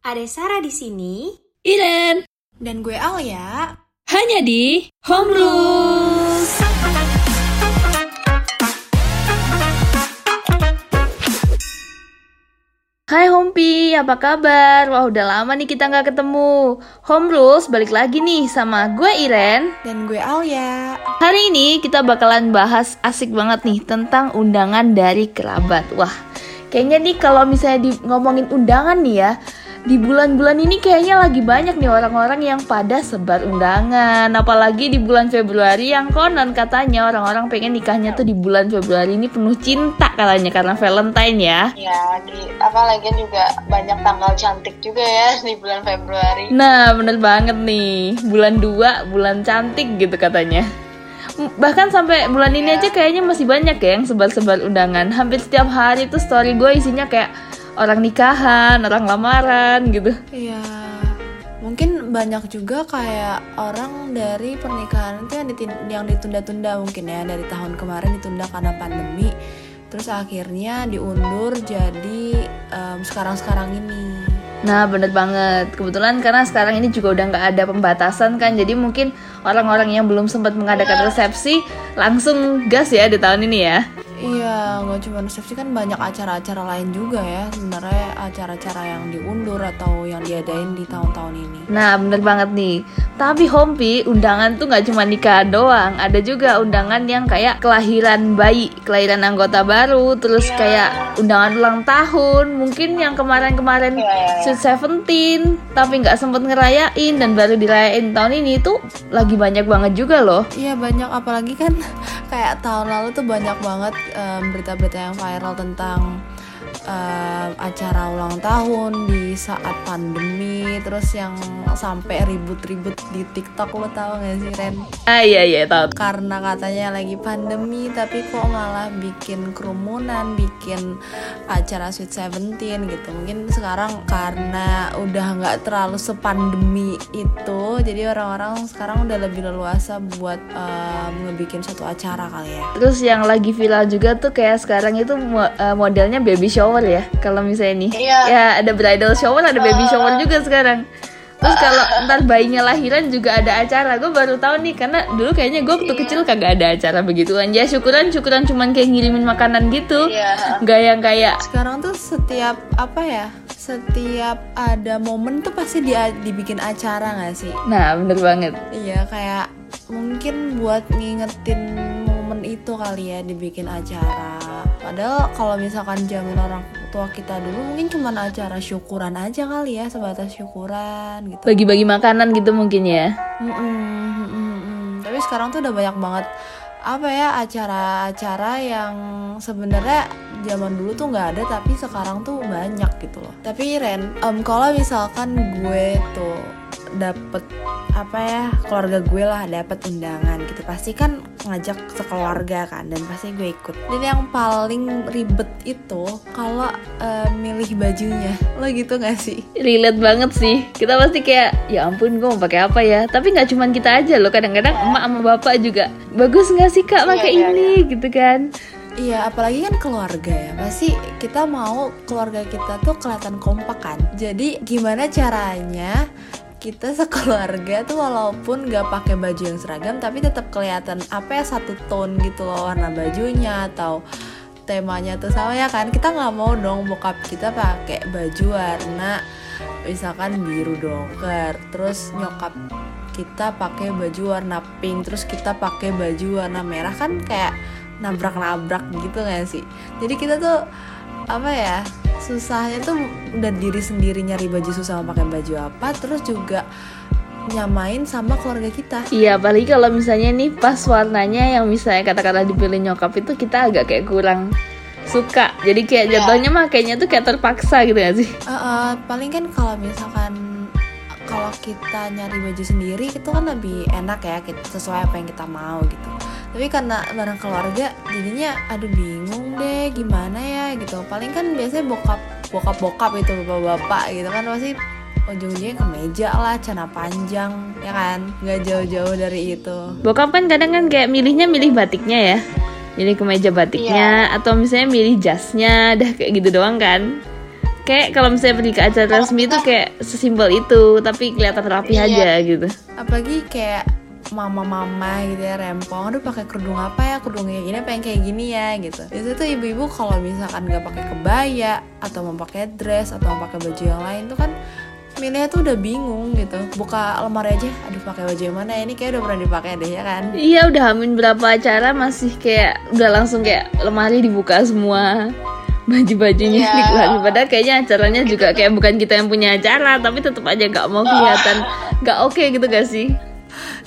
Ada Sarah di sini. Iren, Dan gue Alia. hanya di Home Rules. Hai Hompi, apa kabar? Wah udah lama nih kita nggak ketemu Home Rules balik lagi nih sama gue Iren Dan gue Alia. Hari ini kita bakalan bahas asik banget nih tentang undangan dari kerabat Wah kayaknya nih kalau misalnya di ngomongin undangan nih ya di bulan-bulan ini kayaknya lagi banyak nih orang-orang yang pada sebar undangan. Apalagi di bulan Februari yang konon katanya orang-orang pengen nikahnya tuh di bulan Februari ini penuh cinta katanya karena Valentine ya. Ya, di apalagi juga banyak tanggal cantik juga ya di bulan Februari. Nah bener banget nih. Bulan 2 bulan cantik gitu katanya. Bahkan sampai bulan ini aja kayaknya masih banyak ya yang sebar-sebar undangan. Hampir setiap hari tuh story gue isinya kayak orang nikahan, orang lamaran gitu Iya. Mungkin banyak juga kayak orang dari pernikahan itu yang, yang ditunda-tunda mungkin ya dari tahun kemarin ditunda karena pandemi. Terus akhirnya diundur jadi em, sekarang-sekarang ini. Nah bener banget Kebetulan karena sekarang ini juga udah nggak ada pembatasan kan Jadi mungkin orang-orang yang belum sempat mengadakan resepsi Langsung gas ya di tahun ini ya Iya, nggak cuma resepsi kan banyak acara-acara lain juga ya. Sebenarnya acara-acara yang diundur atau yang diadain di tahun-tahun ini. Nah bener banget nih Tapi Hompi undangan tuh nggak cuma nikah doang Ada juga undangan yang kayak kelahiran bayi Kelahiran anggota baru Terus kayak undangan ulang tahun Mungkin yang kemarin-kemarin iya. Sweet Seventeen Tapi nggak sempet ngerayain Dan baru dirayain tahun ini tuh Lagi banyak banget juga loh Iya banyak apalagi kan kayak tahun lalu tuh banyak banget berita-berita yang viral tentang em, acara ulang tahun di saat pandemi terus yang sampai ribut-ribut di TikTok lo tau gak sih Ren? Ah iya iya tau Karena katanya lagi pandemi tapi kok malah bikin kerumunan, bikin acara Sweet Seventeen gitu. Mungkin sekarang karena udah nggak terlalu sepandemi itu, jadi orang-orang sekarang udah lebih leluasa buat em, ngebikin satu acara kali ya. Terus yang lagi viral juga tuh kayak sekarang itu eh, modelnya baby shower ya Kalau misalnya nih Iya. Ya ada bridal shower ada baby shower juga sekarang Terus kalau ntar bayinya lahiran juga ada acara Gue baru tahu nih karena dulu kayaknya gue waktu kecil kagak ada acara begituan Ya syukuran syukuran cuman kayak ngirimin makanan gitu Iya. Gak yang kayak Sekarang tuh setiap apa ya? Setiap ada momen tuh pasti dia dibikin acara nggak sih? Nah bener banget Iya kayak mungkin buat ngingetin momen itu kali ya dibikin acara. Padahal kalau misalkan zaman orang tua kita dulu mungkin cuma acara syukuran aja kali ya sebatas syukuran gitu. Bagi-bagi makanan gitu mungkin ya Mm-mm, mm-mm, mm. Tapi sekarang tuh udah banyak banget apa ya acara-acara yang sebenarnya zaman dulu tuh nggak ada tapi sekarang tuh banyak gitu loh. Tapi Ren, em, kalau misalkan gue tuh dapet apa ya keluarga gue lah dapet undangan gitu. Pasti kan ngajak sekeluarga kan dan pasti gue ikut. Dan yang paling ribet itu kalau em, milih bajunya. Lo gitu gak sih? Relate banget sih. Kita pasti kayak ya ampun gue mau pakai apa ya? Tapi nggak cuman kita aja loh. Kadang-kadang emak sama bapak juga bagus nggak sih kak? Iya, pakai iya, ini gitu kan. Iya, apalagi kan keluarga ya. Pasti kita mau keluarga kita tuh kelihatan kompak kan. Jadi gimana caranya kita sekeluarga tuh walaupun gak pakai baju yang seragam tapi tetap kelihatan apa ya satu tone gitu loh warna bajunya atau temanya tuh sama ya kan. Kita nggak mau dong bokap kita pakai baju warna misalkan biru dongker terus nyokap kita pakai baju warna pink terus kita pakai baju warna merah kan kayak nabrak-nabrak gitu gak sih? Jadi kita tuh apa ya susahnya tuh udah diri sendiri nyari baju susah mau pakai baju apa terus juga nyamain sama keluarga kita Iya, apalagi kalau misalnya nih pas warnanya yang misalnya kata-kata dipilih nyokap itu kita agak kayak kurang suka. Jadi kayak Iya. jatuhnya mah kayaknya tuh kayak terpaksa gitu gak sih? Eh, eh, paling kan kalau misalkan kalau kita nyari baju sendiri itu kan lebih enak ya kita sesuai apa yang kita mau gitu tapi karena bareng keluarga jadinya aduh bingung deh gimana ya gitu paling kan biasanya bokap bokap bokap itu bapak bapak gitu kan pasti ujung-ujungnya kemeja lah celana panjang ya kan nggak jauh-jauh dari itu Bokap kan kadang kan kayak milihnya milih batiknya ya. Milih kemeja batiknya atau misalnya milih jasnya, dah kayak gitu doang kan. Kayak kalau misalnya pergi ke acara resmi itu kayak sesimpel itu tapi kelihatan rapi Iya. aja gitu apalagi kayak mama-mama gitu ya rempong. Aduh pakai kerudung apa ya? Kerudung kayak gini apa yang kayak gini ya gitu. Itu tuh ibu-ibu kalau misalkan nggak pakai kebaya atau mau pakai dress atau mau pakai baju yang lain tuh kan milihnya tuh udah bingung gitu. Buka lemari aja. Aduh pakai baju yang mana ya? ini kayak udah pernah dipakai deh ya kan? Iya udah hamin berapa acara masih kayak udah langsung kayak lemari dibuka semua baju-bajunya Iya. dikeluarin. Padahal kayaknya acaranya juga kayak bukan kita yang punya acara tapi tetap aja nggak mau kelihatan. Nggak oke gitu gak sih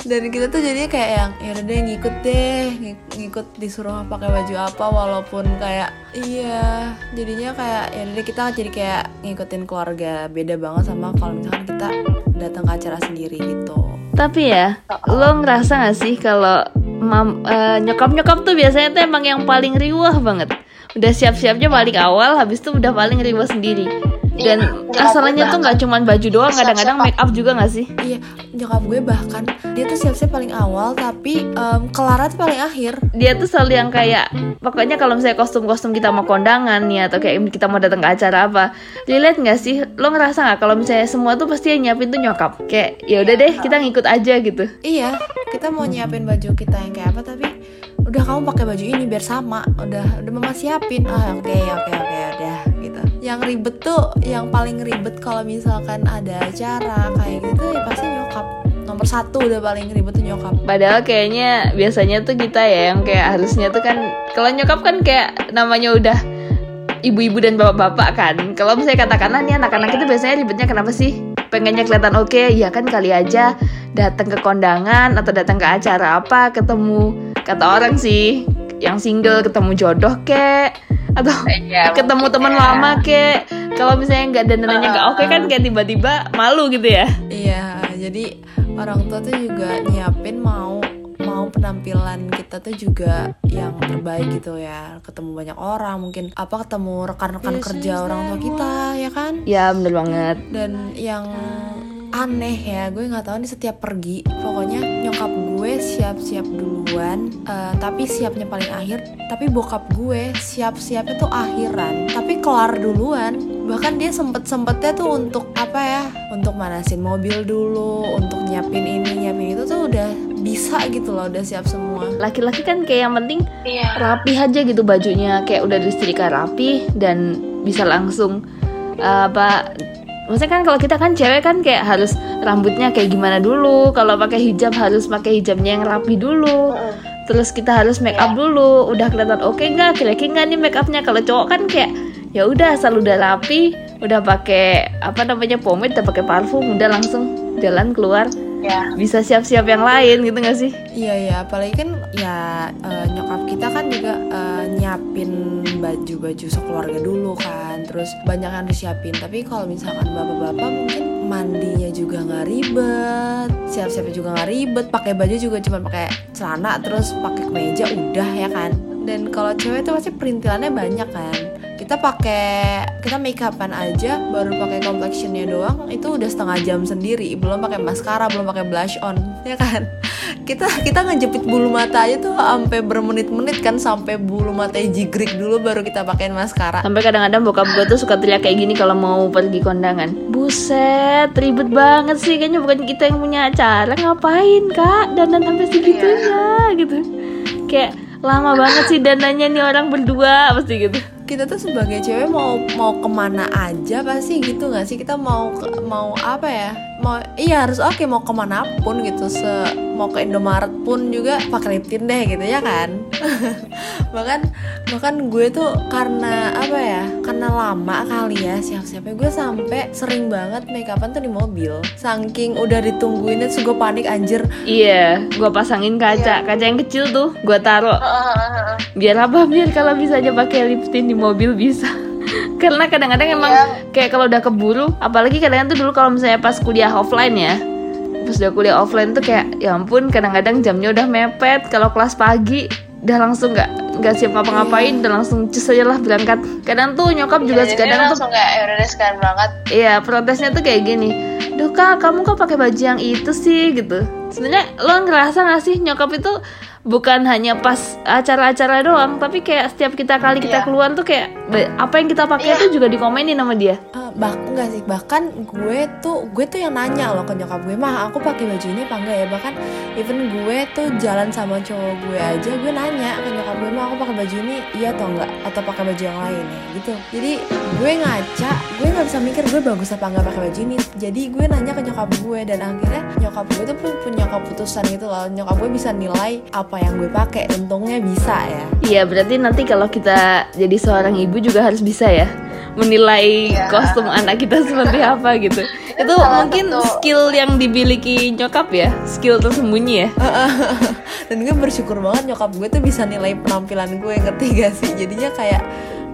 dan kita tuh jadinya kayak yang ya udah ngikut deh ng- ngikut disuruh pakai baju apa walaupun kayak iya jadinya kayak ya udah kita jadi kayak ngikutin keluarga beda banget sama kalau misalkan kita datang ke acara sendiri gitu Tapi ya, lo ngerasa gak sih kalau mam eh, nyokap-nyokap tuh biasanya tuh emang yang paling riwah banget. Udah siap-siapnya paling awal, habis itu udah paling riwah sendiri. Dan Iya, asalnya tuh nggak cuman baju doang, kadang-kadang make up juga gak sih? iya nyokap gue bahkan dia tuh siap-siap paling awal tapi kelarnya tuh paling akhir Dia tuh selalu yang kayak pokoknya kalau misalnya kostum-kostum kita mau kondangan nih atau kayak kita mau datang ke acara apa, relate nggak sih? Lo ngerasa nggak kalau misalnya semua tuh pasti yang nyiapin tuh nyokap? Kayak ya udah deh kita ngikut aja gitu. iya kita mau nyiapin baju kita yang kayak apa tapi udah kamu pakai baju ini biar sama. Udah udah mama siapin. Ah oke oke oke udah gitu. Yang ribet tuh yang paling ribet kalau misalkan ada acara kayak gitu ya pasti nyokap. Nomor satu udah paling ribet tuh nyokap. Padahal kayaknya biasanya tuh kita ya yang kayak harusnya tuh kan kalau nyokap kan kayak namanya udah ibu-ibu dan bapak-bapak kan. Kalau misalnya katakanlah nih anak-anak itu biasanya ribetnya kenapa sih? Pengennya kelihatan oke, ya kan kali aja datang ke kondangan atau datang ke acara apa ketemu kata orang sih yang single ketemu jodoh kek atau Iya, ketemu teman ya. lama kek. Kalau misalnya nggak dandanannya nggak oke kan kayak tiba-tiba malu gitu ya. Iya jadi orang tua tuh juga nyiapin mau mau penampilan kita tuh juga yang terbaik gitu ya. Ketemu banyak orang mungkin apa ketemu rekan-rekan kerja orang tua kita ya kan? Ya bener banget. Dan yang aneh ya gue nggak tahu nih setiap pergi. Pokoknya nyokap gue siap-siap duluan eh, tapi siapnya paling akhir. Tapi bokap gue siap-siapnya tuh akhiran tapi kelar duluan. Bahkan dia sempet sempetnya tuh untuk apa ya untuk manasin mobil dulu untuk nyiapin ini nyiapin itu tuh udah bisa gitu loh udah siap semua. Laki-laki kan kayak yang penting Iya. rapi aja gitu bajunya. Kayak udah disetrika rapi dan bisa langsung uh, apa maksudnya kan kalau kita kan cewek kan kayak harus rambutnya kayak gimana dulu. Kalau pakai hijab harus pakai hijabnya yang rapi dulu. Terus kita harus make up dulu. Udah kelihatan oke nggak? Kira-kira nggak nih make upnya? Kalau cowok kan kayak ya udah asal udah rapi udah pakai apa namanya pomade udah pakai parfum udah langsung jalan keluar Ya. bisa siap-siap yang lain gitu nggak sih Iya ya, apalagi kan ya eh, nyokap kita kan juga eh, nyiapin baju-baju sekeluarga dulu kan, terus banyak yang disiapin. Tapi kalau misalkan bapak-bapak mungkin mandinya juga nggak ribet, siap-siapnya juga nggak ribet, pakai baju juga cuma pakai celana terus pakai kemeja udah ya kan. Dan kalau cewek tuh pasti perintilannya banyak kan. Kita pakai kita make upan aja baru pakai complexionnya doang itu udah setengah jam sendiri belum pakai maskara belum pakai blush on ya kan kita kita ngejepit bulu mata aja tuh sampai bermenit-menit kan sampai bulu matanya jigrik dulu baru kita pakein maskara Sampai kadang-kadang bokap gue tuh suka teriak kayak gini kalau mau pergi kondangan. Buset, ribet banget sih. Kayaknya bukan kita yang punya acara. Ngapain kak? Dandan sampai segitunya gitu. Kayak lama banget sih dananya nih orang berdua pasti gitu. Kita tuh sebagai cewek mau mau ke mana aja pasti gitu nggak sih? Kita mau mau apa ya mau iya harus oke mau ke mana pun gitu se mau ke Indomaret pun juga pakai lip tint deh gitu ya kan bahkan bahkan gue tuh karena apa ya karena lama kali ya siap-siapnya gue sampai sering banget make upan tuh di mobil saking udah ditungguinnya terus gue panik anjir Iya, gue pasangin kaca, kaca yang kecil tuh, gue taruh. Biar apa? Biar kalau bisa aja pakai lip tint di mobil bisa. Karena kadang-kadang emang kayak kalau udah keburu, apalagi kadang tuh dulu kalau misalnya pas kuliah offline ya, pas udah kuliah offline tuh kayak ya ampun kadang-kadang jamnya udah mepet. Kalau kelas pagi udah langsung nggak nggak siap ngapa-ngapain, udah langsung cus aja lah berangkat. Kadang tuh nyokap juga Jadi kadang tuh langsung kayak ya udah sekarang berangkat. Iya, protesnya tuh kayak gini. Duh kak, kamu kok pakai baju yang itu sih gitu. Sebenarnya lo ngerasa gak sih nyokap itu bukan hanya pas acara-acara doang tapi kayak setiap kita kali kita Iya. keluar tuh kayak apa yang kita pakai Iya. tuh juga dikomenin sama dia. Eh, bah enggak sih. Bahkan gue tuh gue tuh yang nanya loh ke nyokap gue mah aku pakai baju ini apa enggak ya? Bahkan even gue tuh jalan sama cowok gue aja gue nanya ke nyokap gue mah aku pakai baju ini iya atau enggak? Atau pakai baju yang lain ya gitu. Jadi gue ngaca gue nggak bisa mikir gue bagus apa enggak pakai baju ini. Jadi gue nanya ke nyokap gue dan akhirnya nyokap gue tuh pun punya keputusan gitu loh. Nyokap gue bisa nilai apa yang gue pakai. Untungnya bisa ya. Iya berarti nanti kalau kita jadi seorang ibu juga harus bisa ya menilai Iya. kostum anak kita seperti apa gitu. Itu salah mungkin satu- skill yang dimiliki nyokap ya skill tersembunyi ya. Dan gue bersyukur banget nyokap gue tuh bisa nilai penampilan gue ngerti gak sih? Jadinya kayak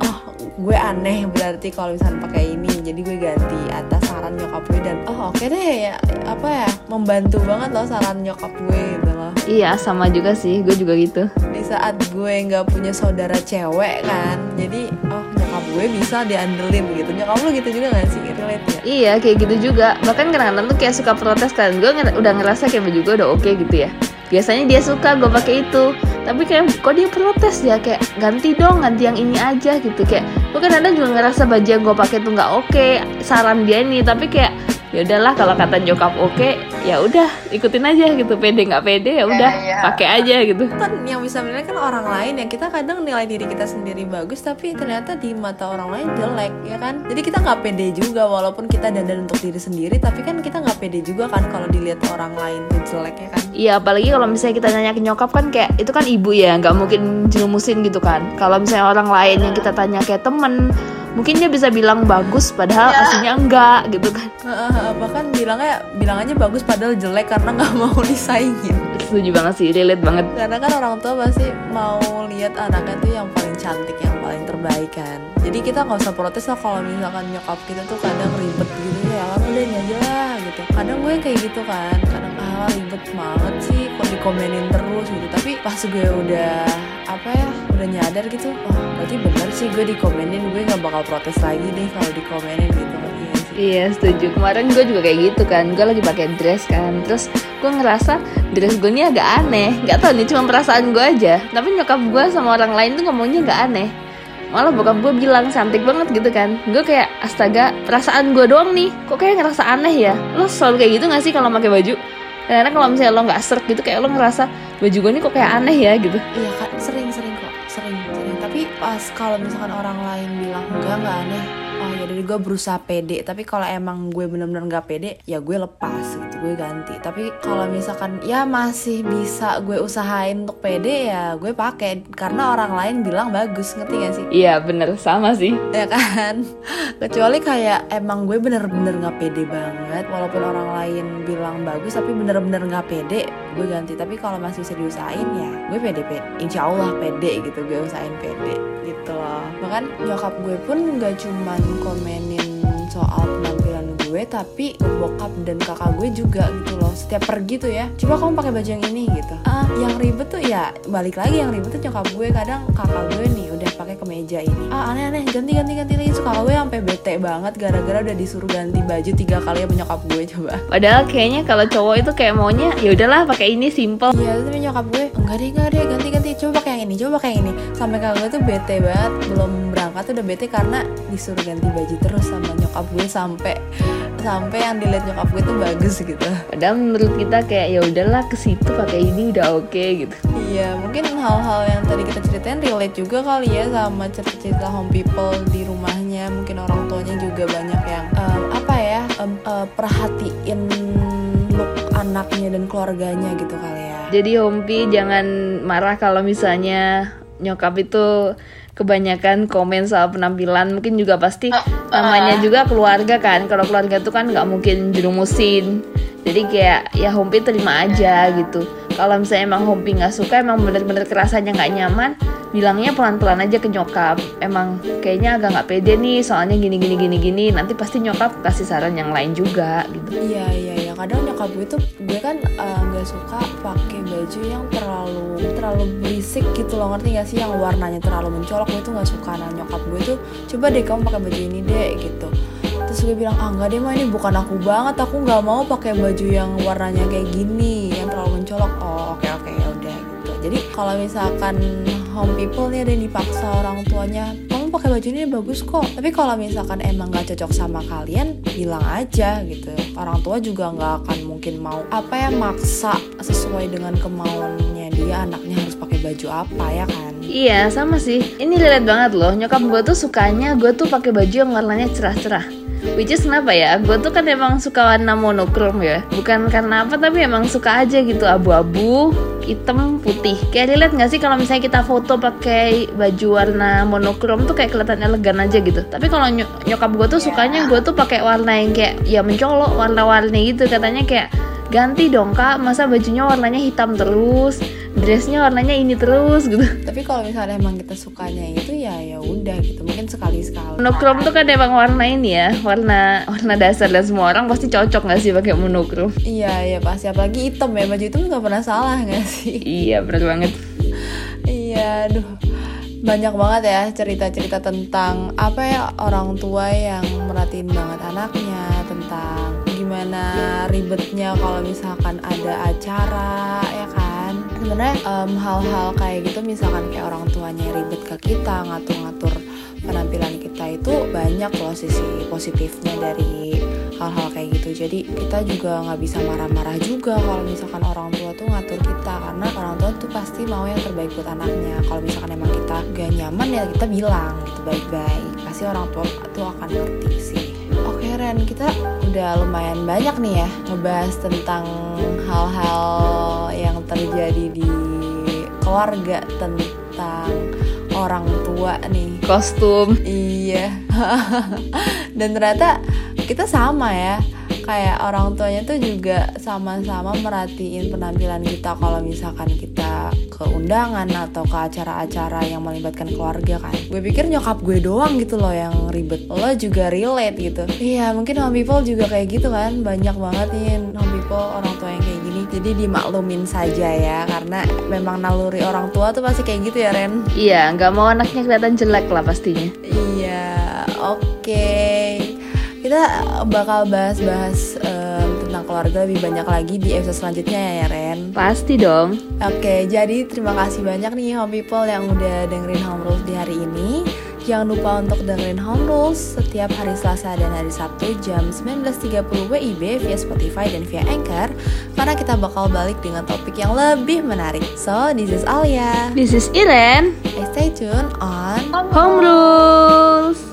oh gue aneh berarti kalau misalnya pakai ini. Jadi gue ganti atas saran nyokap gue dan oh oke deh ya apa ya membantu banget loh saran nyokap gue gitu loh. Iya sama juga sih gue juga gitu. Di saat gue nggak punya saudara cewek kan jadi oh nyokap gue bisa diandelin gitu. Nyokap lu gitu juga gak sih? Relate ya Iya kayak gitu juga. Bahkan kadang-kadang tuh kayak suka protes kan. Gue nger- udah ngerasa kayak baju gue udah oke gitu ya. Biasanya dia suka gue pakai itu. Tapi kayak kok dia protes ya? Kayak ganti dong ganti yang ini aja gitu. Kayak gue kadang-kadang juga ngerasa baju yang gue pakai tuh nggak oke Saran dia nih Tapi kayak ya udahlah kalau kata nyokap oke ya udah ikutin aja gitu. Pede nggak pede ya udah iya. pakai aja gitu. Kan yang bisa menilai kan orang lain ya. Kita kadang nilai diri kita sendiri bagus tapi ternyata di mata orang lain jelek ya kan? Jadi kita nggak pede juga walaupun kita dandan untuk diri sendiri tapi kan kita nggak pede juga kan kalau dilihat orang lain itu jelek ya kan? Iya apalagi kalau misalnya kita nanya ke nyokap kan kayak itu kan ibu ya nggak mungkin jerumusin gitu kan. Kalau misalnya orang lain yang kita tanya kayak temen mungkin dia bisa bilang bagus padahal Ya. aslinya enggak gitu kan. Bahkan bilangnya bilang aja bagus padahal jelek karena nggak mau disaingin setuju banget sih relate banget. Karena kan orang tua pasti mau lihat anaknya tuh yang paling cantik yang paling terbaik kan. Jadi kita nggak usah protes lah kalau misalkan nyokap kita tuh kadang ribet gitu ya. Kan udah aja lah gitu. Kadang gue kayak gitu kan. Kadang ah ribet banget sih dikomenin terus gitu. Tapi pas gue udah apa ya udah nyadar gitu oh berarti bener sih gue dikomenin gue nggak bakal protes lagi deh kalau dikomenin gitu. Iya Iya setuju. Kemarin gue juga kayak gitu kan. Gue lagi pakai dress kan. Terus gue ngerasa dress gue ini agak aneh. Nggak tahu nih cuma perasaan gue aja. Tapi nyokap gue sama orang lain tuh ngomongnya nggak aneh. Malah bokap gue bilang cantik banget gitu kan. Gue kayak astaga perasaan gue doang nih. Kok kayak ngerasa aneh ya? Lo selalu kayak gitu gak sih kalau pakai baju karena kalau misalnya lo nggak serk gitu kayak lo ngerasa baju gue ini kok kayak aneh ya gitu. Iya kan sering sering kok sering sering. Tapi pas kalau misalkan orang lain bilang enggak enggak aneh ya dari gue berusaha pede. Tapi kalau emang gue bener-bener nggak pede ya gue lepas gitu gue ganti. Tapi kalau misalkan ya masih bisa gue usahain untuk pede ya gue pakai. Karena orang lain bilang bagus ngerti gak sih? Iya bener. Sama sih. Ya kan? Kecuali kayak emang gue bener-bener nggak pede banget walaupun orang lain bilang bagus tapi bener-bener nggak pede gue ganti. Tapi kalau masih bisa diusahain ya gue pede pede. Insya Allah pede gitu gue usahain pede gitu loh. Bahkan nyokap gue pun nggak cuman komenin soal penampilan gue tapi bokap dan kakak gue juga gitu loh. Setiap pergi tuh ya coba kamu pakai baju yang ini gitu. Ah. Yang ribet tuh ya balik lagi yang ribet tuh nyokap gue. Kadang kakak gue nih udah pakai kemeja ini. Ah aneh aneh ganti ganti ganti lagi. Suka gue sampai bete banget gara-gara udah disuruh ganti baju tiga kali sama nyokap gue coba. Padahal kayaknya kalau cowok itu kayak maunya ya udahlah pakai ini simple. Iya, tapi nyokap gue enggak deh, enggak deh, ganti-ganti. Coba pakai yang ini, coba pakai yang ini. Sampai kakak gue tuh bete banget, belum berangkat tuh udah bete karena disuruh ganti baju terus sama nyokap gue sampai sampai yang dilihat nyokap gue tuh bagus gitu. Padahal menurut kita kayak ya udahlah ke situ pakai ini udah oke gitu. Iya, mungkin hal-hal yang tadi kita ceritain relate juga kali ya sama cerita-cerita home people di rumahnya. Mungkin orang tuanya juga banyak yang em, apa ya, em, eh, perhatiin look anaknya dan keluarganya gitu kali ya. Jadi Hompi jangan marah kalau misalnya nyokap itu kebanyakan komen soal penampilan. Mungkin juga pasti namanya juga keluarga kan. Kalau keluarga tuh kan nggak mungkin jerumusin jadi kayak ya Hompi terima aja gitu. Kalau misalnya emang Hompi nggak suka emang bener-bener kerasanya nggak nyaman bilangnya pelan-pelan aja ke nyokap. Emang kayaknya agak nggak pede nih soalnya gini gini gini gini. Nanti pasti nyokap kasih saran yang lain juga gitu. Iya iya iya. Kadang nyokap gue tuh gue kan eh, nggak suka pakai baju yang terlalu terlalu berisik gitu loh. Ngerti gak sih? Yang warnanya terlalu mencolok gue tuh nggak suka. Nah nyokap gue tuh coba deh kamu pakai baju ini deh gitu. Terus gue bilang ah enggak deh mah ini bukan aku banget. Aku nggak mau pakai baju yang warnanya kayak gini yang terlalu mencolok. Oh oke oke ya udah gitu. Jadi kalau misalkan home people nih ada yang dipaksa orang tuanya kamu pakai baju ini bagus kok tapi kalau misalkan emang nggak cocok sama kalian bilang aja gitu orang tua juga nggak akan mungkin mau apa ya maksa sesuai dengan kemauannya dia anaknya harus pakai baju apa ya kan Iya sama sih. Ini relate banget loh. Nyokap gue tuh sukanya gue tuh pakai baju yang warnanya cerah-cerah. Which is kenapa ya? Gue tuh kan emang suka warna monokrom ya. Bukan karena apa tapi emang suka aja gitu abu-abu, hitam, putih. Kayak relate nggak sih kalau misalnya kita foto pakai baju warna monokrom tuh kayak kelihatan elegan aja gitu. Tapi kalau ny- nyokap gue tuh sukanya gue tuh pakai warna yang kayak ya mencolok, warna-warni gitu. Katanya kayak ganti dong kak, masa bajunya warnanya hitam terus, dressnya warnanya ini terus gitu. tapi kalau misalnya emang kita sukanya itu ya ya udah gitu mungkin sekali sekali Monokrom tuh kan emang warna ini ya, warna warna dasar dan semua orang pasti cocok nggak sih pakai monokrom? iya ya pasti apalagi hitam ya baju itu nggak pernah salah nggak sih Iya bener banget. iya aduh banyak banget ya cerita-cerita tentang apa ya orang tua yang merhatiin banget anaknya tentang gimana ribetnya kalau misalkan ada acara ya kan sebenarnya em, hal-hal kayak gitu misalkan kayak orang tuanya ribet ke kita ngatur-ngatur penampilan kita itu banyak loh sisi positifnya dari hal-hal kayak gitu. Jadi kita juga nggak bisa marah-marah juga kalau misalkan orang tua tuh ngatur kita karena orang tua tuh pasti mau yang terbaik buat anaknya. Kalau misalkan emang kita gak nyaman ya kita bilang gitu baik-baik pasti orang tua tuh akan ngerti sih Ren kita udah lumayan banyak nih ya ngebahas tentang hal-hal yang terjadi di keluarga tentang orang tua nih Kostum. Iya. Dan ternyata kita sama ya. Kayak orang tuanya tuh juga sama-sama merhatiin penampilan kita kalau misalkan kita ke undangan atau ke acara-acara yang melibatkan keluarga kan. Gue pikir nyokap gue doang gitu loh yang ribet. Lo juga relate gitu. Iya, mungkin home people juga kayak gitu kan. Banyak banget nih home people orang tua yang kayak gini. Jadi dimaklumin saja ya karena memang naluri orang tua tuh pasti kayak gitu ya Ren. Iya, nggak mau anaknya kelihatan jelek lah pastinya. Iya, oke. Kita bakal bahas-bahas em, tentang keluarga lebih banyak lagi di episode selanjutnya ya, Ren. Pasti dong. Oke, jadi terima kasih banyak nih home people yang udah dengerin Home Rules di hari ini. Jangan lupa untuk dengerin Home Rules setiap hari Selasa dan hari Sabtu jam 19.30 WIB via Spotify dan via Anchor karena kita bakal balik dengan topik yang lebih menarik. So, this is Alia. This is Iren. Stay tuned on Home rules.